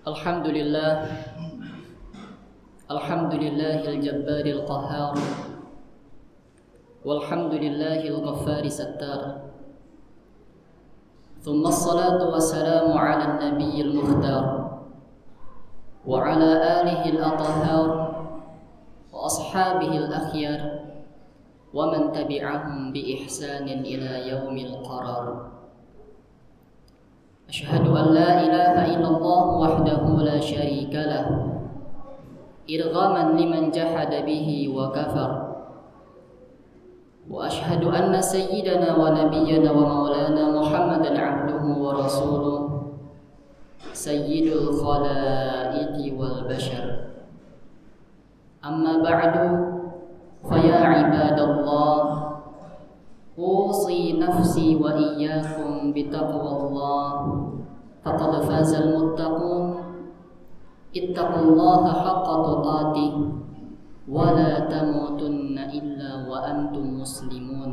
الحمد لله الحمد لله الجبار القهار. والحمد لله الغفار ستار. ثم الصلاة والسلام على النبي المختار. وعلى آله الأطهار وأصحابه الأخيار ومن تبعهم بإحسان إلى يوم القرار. أشهد أن لا إله إلا الله وحده لا شريك له إرغاما لمن جحد به وكفر. وأشهد أن سيدنا ونبينا ومولانا محمدا عبده ورسوله سيد الخلائق والبشر. أما بعد فيا عباد الله أوصي نفسي وإياكم بتقوى الله. فقد فاز المتقون. اتقوا الله حق تقاته ولا تموتن إلا وأنتم مسلمون.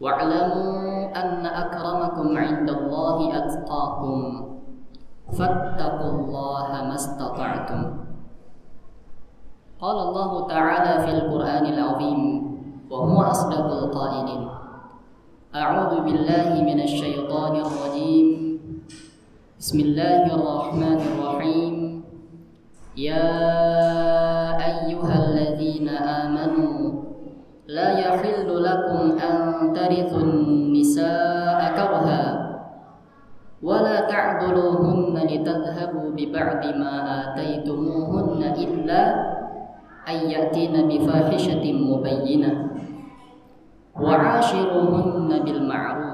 واعلموا أن أكرمكم عند الله أتقاكم. فاتقوا الله ما استطعتم. قال الله تعالى في القرآن العظيم وهو أصدق القائلين أعوذ بالله من الشيطان الرجيم. بسم الله الرحمن الرحيم. يا أيها الذين آمنوا لا يحل لكم أن ترثوا النساء كرها ولا تعضلوهن لتذهبوا ببعض ما آتيتموهن إلا أن يأتين بفاحشة مبينة وعاشروهن بالمعروف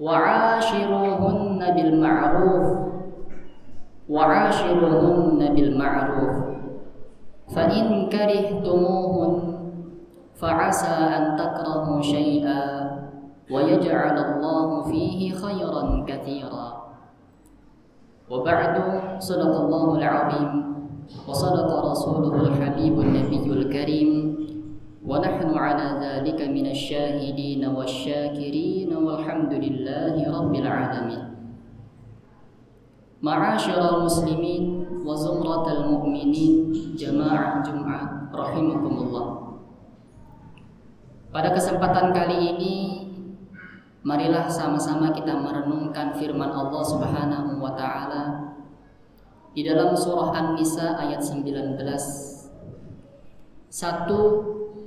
وعاشروهن بالمعروف. وعاشروهن بالمعروف. فإن كرهتموهن فعسى أن تكرهوا شيئا ويجعل الله فيه خيرا كثيرا. وبعد صدق الله العظيم. وصدق رسوله الحبيب النبي الكريم. ونحن على ذلك من الشاهدين والشاكرين والحمد لله رب العالمين معاشر المسلمين وزمرة المؤمنين جماعة جمعة رحمكم الله Pada kesempatan kali ini marilah sama-sama kita merenungkan firman Allah Subhanahu wa taala di dalam surah An-Nisa ayat 19. Satu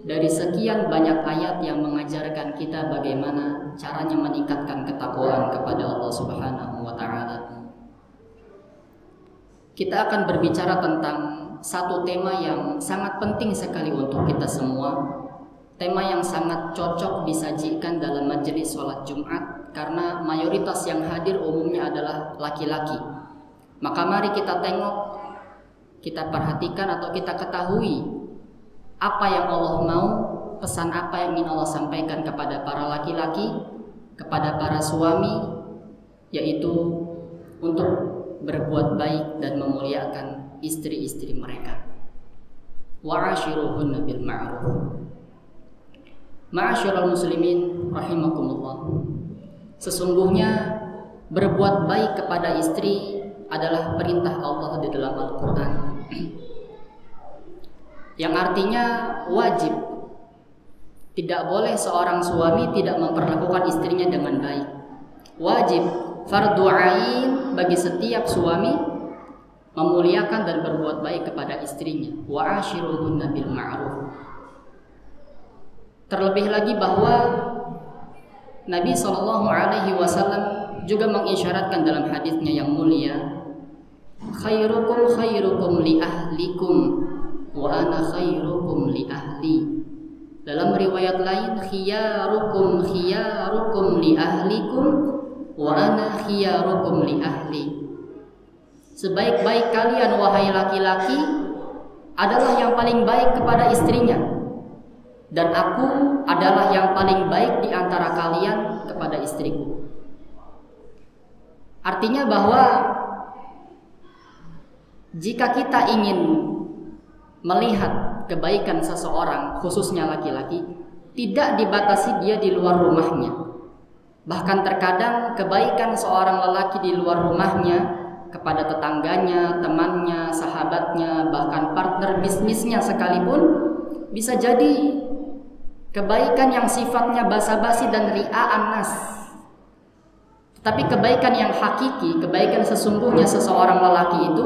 dari sekian banyak ayat yang mengajarkan kita bagaimana caranya meningkatkan ketakwaan kepada Allah Subhanahu wa taala. Kita akan berbicara tentang satu tema yang sangat penting sekali untuk kita semua. Tema yang sangat cocok disajikan dalam majelis sholat Jumat karena mayoritas yang hadir umumnya adalah laki-laki. Maka mari kita tengok, kita perhatikan atau kita ketahui apa yang Allah mau, pesan apa yang ingin Allah sampaikan kepada para laki-laki, kepada para suami, yaitu untuk berbuat baik dan memuliakan istri-istri mereka. Wa'ashiruhunna bil ma'ruf. Ma'asyiral muslimin rahimakumullah. Sesungguhnya berbuat baik kepada istri adalah perintah Allah di dalam Al-Qur'an. Yang artinya wajib. Tidak boleh seorang suami tidak memperlakukan istrinya dengan baik. Wajib fardu ain bagi setiap suami memuliakan dan berbuat baik kepada istrinya. Wa ashiruhunna bil ma'ruf. Terlebih lagi bahwa Nabi Shallallahu Alaihi Wasallam juga mengisyaratkan dalam hadisnya yang mulia, khairukum khairukum li ahlikum wa ana khairukum li ahli. Dalam riwayat lain, khiyarukum khiyarukum li ahlikum wa ana khiyarukum li ahli. Sebaik-baik kalian wahai laki-laki adalah yang paling baik kepada istrinya dan aku adalah yang paling baik di antara kalian kepada istriku. Artinya bahwa jika kita ingin melihat kebaikan seseorang, khususnya laki-laki, tidak dibatasi dia di luar rumahnya. Bahkan terkadang kebaikan seorang lelaki di luar rumahnya kepada tetangganya, temannya, sahabatnya, bahkan partner bisnisnya sekalipun bisa jadi kebaikan yang sifatnya basa-basi dan ria'an nas. Tapi kebaikan yang hakiki, kebaikan sesungguhnya seseorang lelaki itu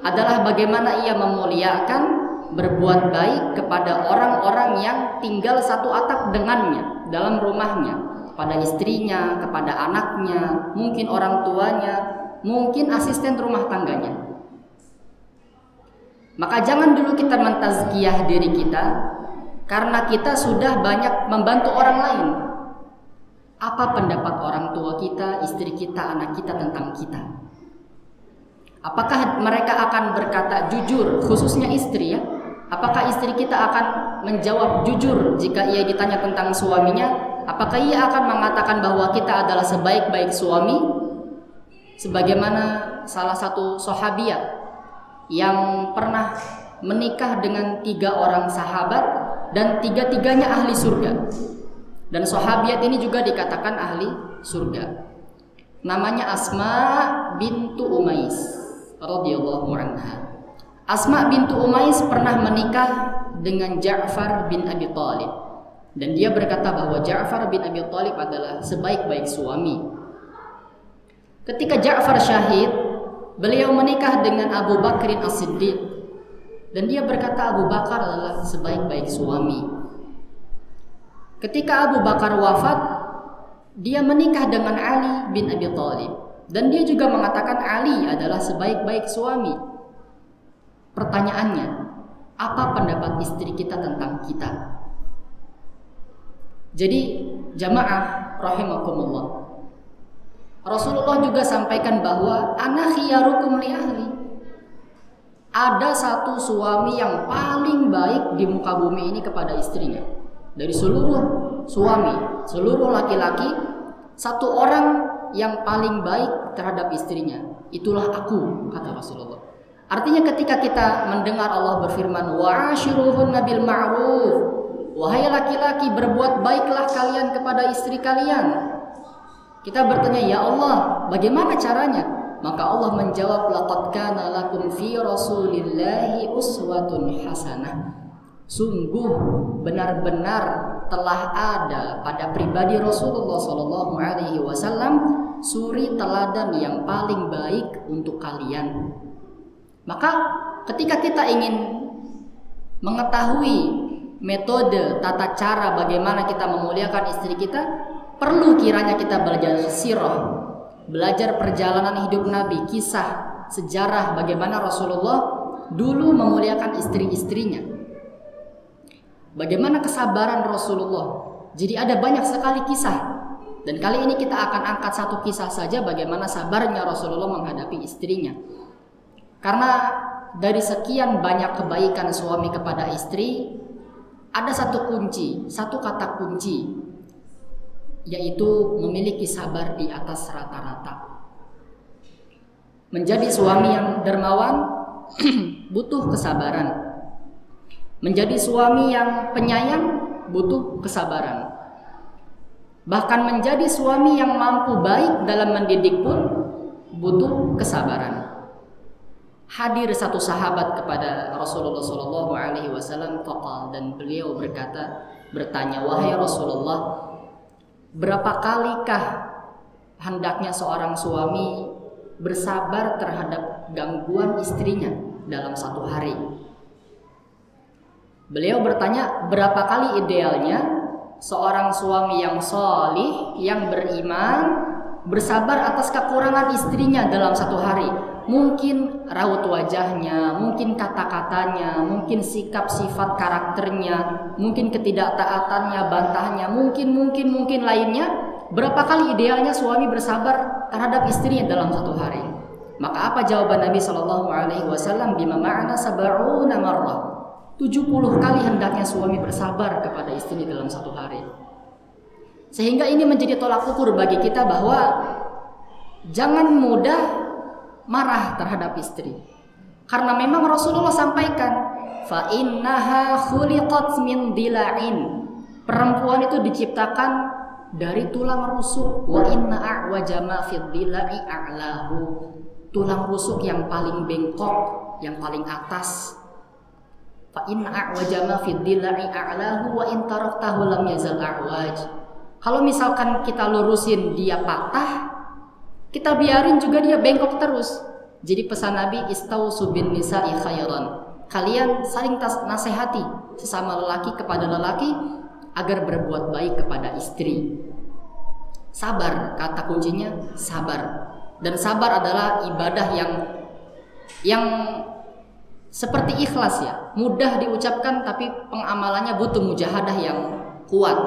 adalah bagaimana ia memuliakan, berbuat baik kepada orang-orang yang tinggal satu atap dengannya dalam rumahnya kepada istrinya, kepada anaknya, mungkin orang tuanya, mungkin asisten rumah tangganya. Maka jangan dulu kita mentazkiyah diri kita karena kita sudah banyak membantu orang lain. Apa pendapat orang tua kita, istri kita, anak kita tentang kita? Apakah mereka akan berkata jujur, khususnya istri ya? Apakah istri kita akan menjawab jujur jika ia ditanya tentang suaminya Apakah ia akan mengatakan bahwa kita adalah sebaik-baik suami? Sebagaimana salah satu sahabiat yang pernah menikah dengan tiga orang sahabat dan tiga-tiganya ahli surga. Dan sahabiat ini juga dikatakan ahli surga. Namanya Asma bintu Umais radhiyallahu anha. Asma bintu Umais pernah menikah dengan Ja'far bin Abi Thalib. Dan dia berkata bahwa Ja'far bin Abi Thalib adalah sebaik-baik suami. Ketika Ja'far syahid, beliau menikah dengan Abu Bakrin As-Siddiq. Dan dia berkata Abu Bakar adalah sebaik-baik suami. Ketika Abu Bakar wafat, dia menikah dengan Ali bin Abi Thalib. Dan dia juga mengatakan Ali adalah sebaik-baik suami. Pertanyaannya, apa pendapat istri kita tentang kita? Jadi jamaah rahimakumullah. Rasulullah juga sampaikan bahwa ana khiyarukum li ahli. Ada satu suami yang paling baik di muka bumi ini kepada istrinya. Dari seluruh suami, seluruh laki-laki, satu orang yang paling baik terhadap istrinya. Itulah aku, kata Rasulullah. Artinya ketika kita mendengar Allah berfirman, wa nabil ma'ruf, Wahai laki-laki berbuat baiklah kalian kepada istri kalian. Kita bertanya, "Ya Allah, bagaimana caranya?" Maka Allah menjawab, "Laqad kana lakum fi Rasulillahi uswatun hasanah." Sungguh benar-benar telah ada pada pribadi Rasulullah Shallallahu alaihi wasallam suri teladan yang paling baik untuk kalian. Maka ketika kita ingin mengetahui metode, tata cara bagaimana kita memuliakan istri kita, perlu kiranya kita belajar sirah, belajar perjalanan hidup Nabi, kisah, sejarah bagaimana Rasulullah dulu memuliakan istri-istrinya. Bagaimana kesabaran Rasulullah. Jadi ada banyak sekali kisah. Dan kali ini kita akan angkat satu kisah saja bagaimana sabarnya Rasulullah menghadapi istrinya. Karena dari sekian banyak kebaikan suami kepada istri, ada satu kunci, satu kata kunci, yaitu memiliki sabar di atas rata-rata. Menjadi suami yang dermawan butuh kesabaran. Menjadi suami yang penyayang butuh kesabaran. Bahkan menjadi suami yang mampu baik dalam mendidik pun butuh kesabaran hadir satu sahabat kepada Rasulullah Shallallahu Alaihi Wasallam fakal dan beliau berkata bertanya wahai Rasulullah berapa kalikah hendaknya seorang suami bersabar terhadap gangguan istrinya dalam satu hari? Beliau bertanya berapa kali idealnya seorang suami yang solih yang beriman bersabar atas kekurangan istrinya dalam satu hari mungkin raut wajahnya, mungkin kata-katanya, mungkin sikap sifat karakternya, mungkin ketidaktaatannya, bantahnya, mungkin mungkin mungkin lainnya. Berapa kali idealnya suami bersabar terhadap istrinya dalam satu hari? Maka apa jawaban Nabi Shallallahu Alaihi Wasallam? Bima ma'ana sabaruna marrah. 70 kali hendaknya suami bersabar kepada istrinya dalam satu hari. Sehingga ini menjadi tolak ukur bagi kita bahwa jangan mudah marah terhadap istri. Karena memang Rasulullah sampaikan, fa innaha khuliqat min dila'in. Perempuan itu diciptakan dari tulang rusuk wa inna a'waja ma fid dilai a'lahu tulang rusuk yang paling bengkok yang paling atas fa inna a'waja ma fid dilai a'lahu wa in taraktahu lam yazal a'waj kalau misalkan kita lurusin dia patah kita biarin juga dia bengkok terus jadi pesan Nabi istausu bin nisa'i khairan kalian saling nasihati sesama lelaki kepada lelaki agar berbuat baik kepada istri. Sabar, kata kuncinya sabar. Dan sabar adalah ibadah yang yang seperti ikhlas ya, mudah diucapkan tapi pengamalannya butuh mujahadah yang kuat.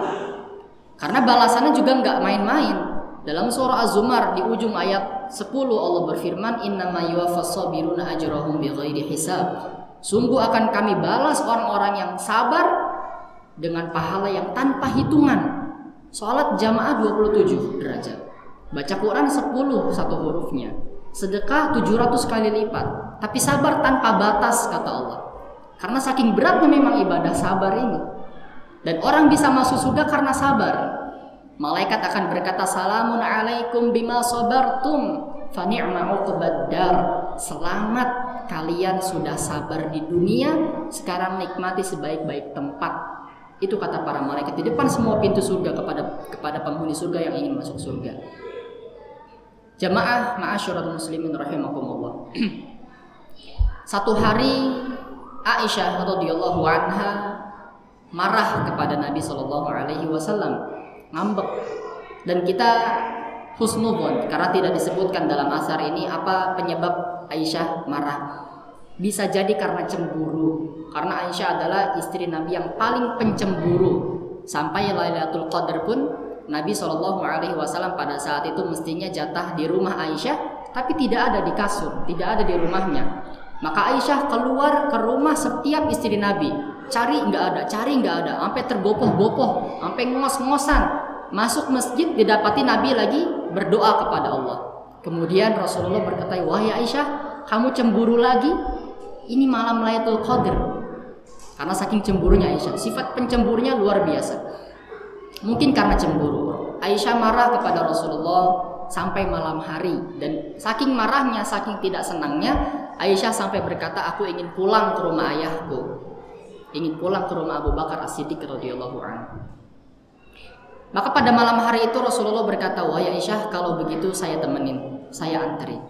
Karena balasannya juga nggak main-main. Dalam surah Az-Zumar di ujung ayat 10 Allah berfirman, "Innama yuwaffas sabiruna ajrahum bighairi hisab." Sungguh akan kami balas orang-orang yang sabar dengan pahala yang tanpa hitungan. Salat jamaah 27 derajat. Baca Quran 10 satu hurufnya. Sedekah 700 kali lipat. Tapi sabar tanpa batas kata Allah. Karena saking beratnya memang ibadah sabar ini. Dan orang bisa masuk surga karena sabar. Malaikat akan berkata salamun alaikum bima sabartum fa ni'ma Selamat kalian sudah sabar di dunia, sekarang nikmati sebaik-baik tempat. Itu kata para malaikat di depan semua pintu surga kepada kepada penghuni surga yang ingin masuk surga. Jamaah ma'asyiral muslimin rahimakumullah. Satu hari Aisyah radhiyallahu anha marah kepada Nabi Shallallahu alaihi wasallam, ngambek. Dan kita husnudon karena tidak disebutkan dalam asar ini apa penyebab Aisyah marah. Bisa jadi karena cemburu karena Aisyah adalah istri Nabi yang paling pencemburu. Sampai Lailatul Qadar pun Nabi Shallallahu Alaihi Wasallam pada saat itu mestinya jatah di rumah Aisyah tapi tidak ada di kasur tidak ada di rumahnya. Maka Aisyah keluar ke rumah setiap istri Nabi. Cari nggak ada cari nggak ada sampai tergopoh-gopoh sampai ngos-ngosan masuk masjid didapati Nabi lagi berdoa kepada Allah kemudian Rasulullah berkata wahai Aisyah kamu cemburu lagi ini malam Lailatul Qadar. Karena saking cemburunya Aisyah, sifat pencemburunya luar biasa. Mungkin karena cemburu. Aisyah marah kepada Rasulullah sampai malam hari dan saking marahnya, saking tidak senangnya, Aisyah sampai berkata, "Aku ingin pulang ke rumah ayahku." Ingin pulang ke rumah Abu Bakar As-Siddiq radhiyallahu anhu. Maka pada malam hari itu Rasulullah berkata, "Wahai Aisyah, kalau begitu saya temenin, saya anterin."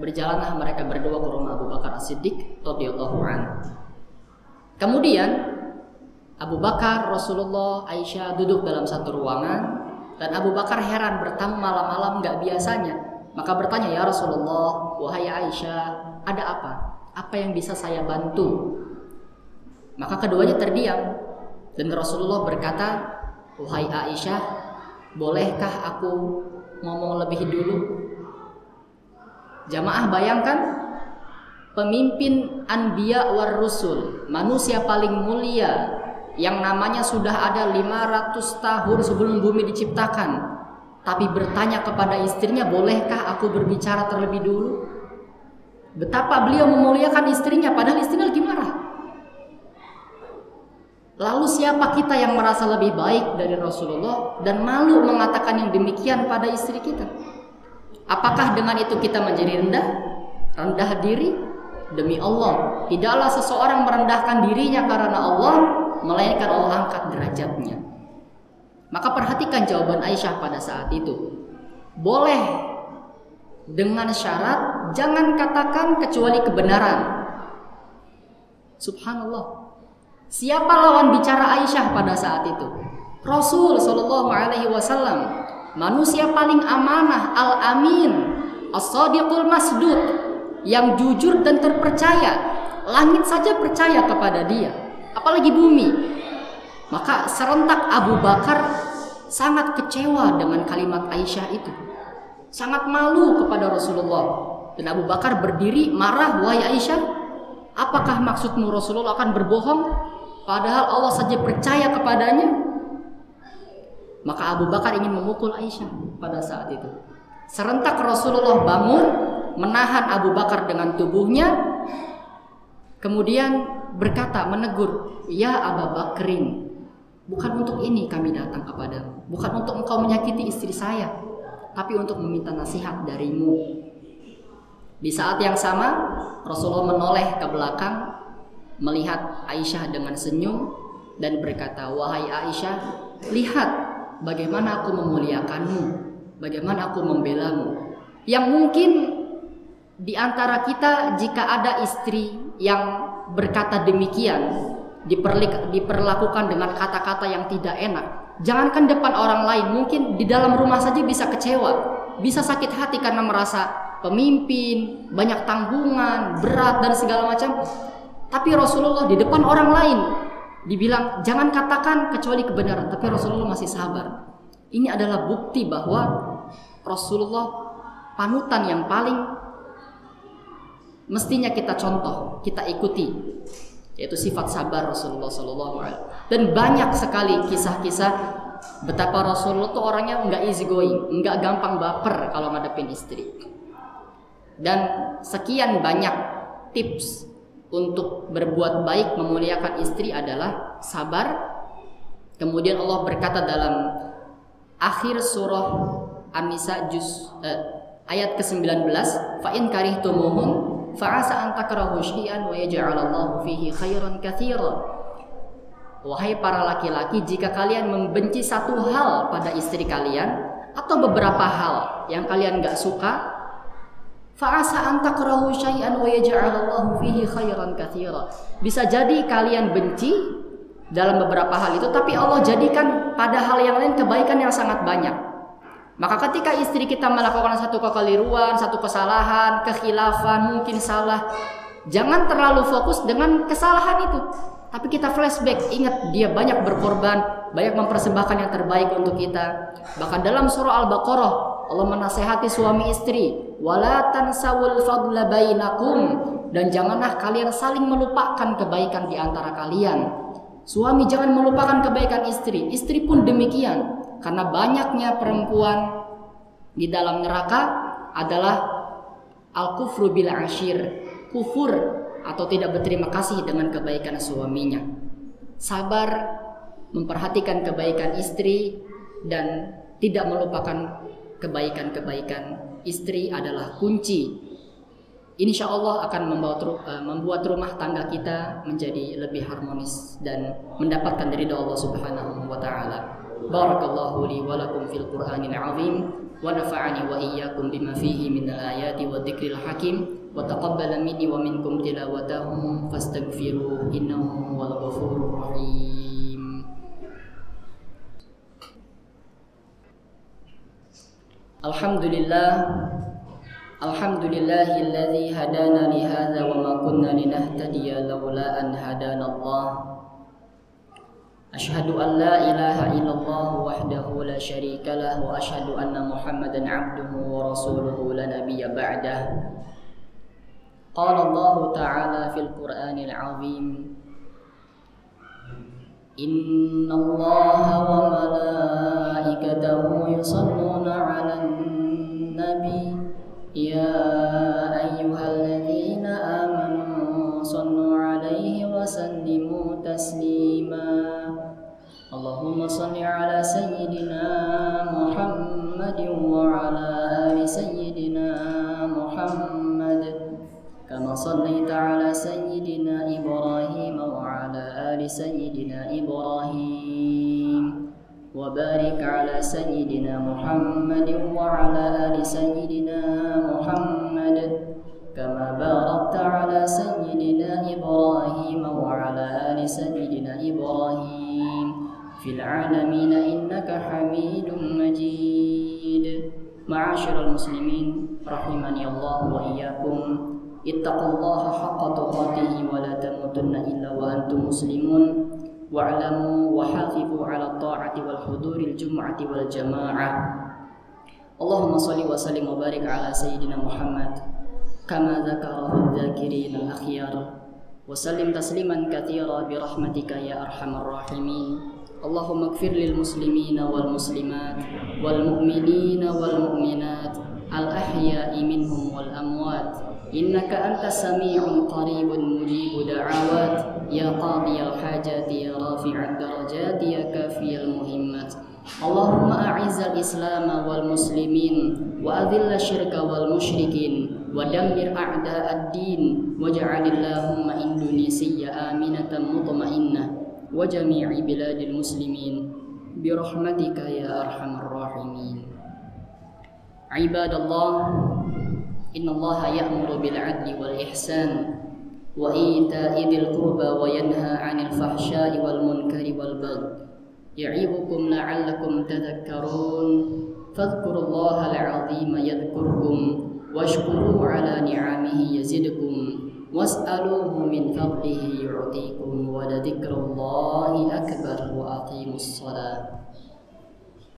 Berjalanlah mereka berdua ke rumah Abu Bakar As-Siddiq radhiyallahu Kemudian Abu Bakar, Rasulullah, Aisyah duduk dalam satu ruangan dan Abu Bakar heran bertamu malam-malam nggak biasanya. Maka bertanya, "Ya Rasulullah, wahai Aisyah, ada apa? Apa yang bisa saya bantu?" Maka keduanya terdiam dan Rasulullah berkata, "Wahai Aisyah, bolehkah aku ngomong lebih dulu?" Jamaah bayangkan pemimpin anbiya war rusul, manusia paling mulia yang namanya sudah ada 500 tahun sebelum bumi diciptakan. Tapi bertanya kepada istrinya, "Bolehkah aku berbicara terlebih dulu?" Betapa beliau memuliakan istrinya padahal istrinya lagi. Lalu siapa kita yang merasa lebih baik dari Rasulullah dan malu mengatakan yang demikian pada istri kita? Apakah dengan itu kita menjadi rendah? Rendah diri? Demi Allah, tidaklah seseorang merendahkan dirinya karena Allah, melainkan Allah angkat derajatnya. Maka perhatikan jawaban Aisyah pada saat itu. Boleh dengan syarat jangan katakan kecuali kebenaran. Subhanallah. Siapa lawan bicara Aisyah pada saat itu? Rasul Shallallahu Alaihi Wasallam manusia paling amanah, al-amin, as-sadiqul masdud, yang jujur dan terpercaya. Langit saja percaya kepada dia, apalagi bumi. Maka serentak Abu Bakar sangat kecewa dengan kalimat Aisyah itu. Sangat malu kepada Rasulullah. Dan Abu Bakar berdiri marah, "Wahai Aisyah, apakah maksudmu Rasulullah akan berbohong padahal Allah saja percaya kepadanya?" Maka Abu Bakar ingin memukul Aisyah pada saat itu. Serentak Rasulullah bangun, menahan Abu Bakar dengan tubuhnya, kemudian berkata, menegur, Ya Abu Bakrin, Bukan untuk ini kami datang kepadamu. Bukan untuk engkau menyakiti istri saya. Tapi untuk meminta nasihat darimu. Di saat yang sama, Rasulullah menoleh ke belakang, melihat Aisyah dengan senyum, dan berkata, Wahai Aisyah, lihat bagaimana aku memuliakanmu, bagaimana aku membelamu. Yang mungkin di antara kita jika ada istri yang berkata demikian, diperlakukan dengan kata-kata yang tidak enak. Jangankan depan orang lain, mungkin di dalam rumah saja bisa kecewa, bisa sakit hati karena merasa pemimpin, banyak tanggungan, berat dan segala macam. Tapi Rasulullah di depan orang lain dibilang jangan katakan kecuali kebenaran, tapi Rasulullah masih sabar. Ini adalah bukti bahwa Rasulullah panutan yang paling mestinya kita contoh, kita ikuti yaitu sifat sabar Rasulullah Sallallahu Alaihi dan banyak sekali kisah-kisah betapa Rasulullah tuh orangnya nggak easy going, nggak gampang baper kalau ngadepin istri. Dan sekian banyak tips untuk berbuat baik memuliakan istri adalah sabar. Kemudian Allah berkata dalam akhir surah An-Nisa juz eh, ayat ke-19, fa in karihtumuhun fa'asa an takrahu syai'an wa yaj'alallahu fihi khairan katsira. Wahai para laki-laki, jika kalian membenci satu hal pada istri kalian atau beberapa hal yang kalian gak suka, fa'asa an takrahu syai'an wa yaj'alallahu fihi khairan katsira. Bisa jadi kalian benci dalam beberapa hal itu, tapi Allah jadikan pada hal yang lain kebaikan yang sangat banyak. Maka ketika istri kita melakukan satu kekeliruan, satu kesalahan, kekhilafan, mungkin salah, jangan terlalu fokus dengan kesalahan itu. Tapi kita flashback, ingat dia banyak berkorban, banyak mempersembahkan yang terbaik untuk kita. Bahkan dalam surah Al-Baqarah, Allah menasehati suami istri, "Wala tansawul fadla bainakum." Dan janganlah kalian saling melupakan kebaikan di antara kalian. Suami jangan melupakan kebaikan istri, istri pun demikian. Karena banyaknya perempuan di dalam neraka adalah al-kufru bil ashir, kufur atau tidak berterima kasih dengan kebaikan suaminya. Sabar memperhatikan kebaikan istri dan tidak melupakan kebaikan-kebaikan istri adalah kunci. Insya Allah akan membawa, eh, membuat rumah tangga kita menjadi lebih harmonis dan mendapatkan dari Allah Subhanahu wa taala. Barakallahu li wa lakum fil Qur'anil azim wa nafa'ani wa iyyakum bima fihi min al-ayati wa dzikril hakim wa taqabbala minni wa minkum tilawatahu fastaghfiruhu innahu huwal ghafurur rahim. الحمد لله الحمد لله الذي هدانا لهذا وما كنا لنهتدي لولا أن هدانا الله. أشهد أن لا إله إلا الله وحده لا شريك له وأشهد أن محمدا عبده ورسوله لا نبي بعده. قال الله تعالى في القرآن العظيم إن الله وملائكته يصلون على النبي يا أيها الذين آمنوا صلوا عليه وسلموا تسليما. اللهم صل على سيدنا محمد وعلى آل سيدنا محمد. كما صليت على سيدنا إبراهيم وعلى آل سيدنا إبراهيم. وبارك على سيدنا محمد وعلى آل سيدنا محمد كما باركت على سيدنا إبراهيم وعلى آل سيدنا إبراهيم في العالمين إنك حميد مجيد. معاشر المسلمين رحمني الله وإياكم. اتقوا الله حق تقاته ولا تموتن إلا وأنتم مسلمون. واعلموا وحافظوا على الطاعة والحضور الجمعة والجماعة. اللهم صل وسلم وبارك على سيدنا محمد كما ذكره الذاكرين الأخيار. وسلم تسليما كثيرا برحمتك يا أرحم الراحمين. اللهم اغفر للمسلمين والمسلمات والمؤمنين والمؤمنات الأحياء منهم والأموات. إنك أنت سميع قريب مجيب دعوات يا قاضي الحاجات يا رافع الدرجات يا كافي المهمات اللهم أعز الإسلام والمسلمين وأذل الشرك والمشركين ودمر أعداء الدين واجعل اللهم إندونيسيا آمنة مطمئنة وجميع بلاد المسلمين برحمتك يا أرحم الراحمين عباد الله إن الله يأمر بالعدل والإحسان وإيتاء ذي القربى وينهى عن الفحشاء والمنكر والبغي يعظكم لعلكم تذكرون فاذكروا الله العظيم يذكركم واشكروا على نعمه يزدكم واسألوه من فضله يعطيكم ولذكر الله أكبر وأقيموا الصلاة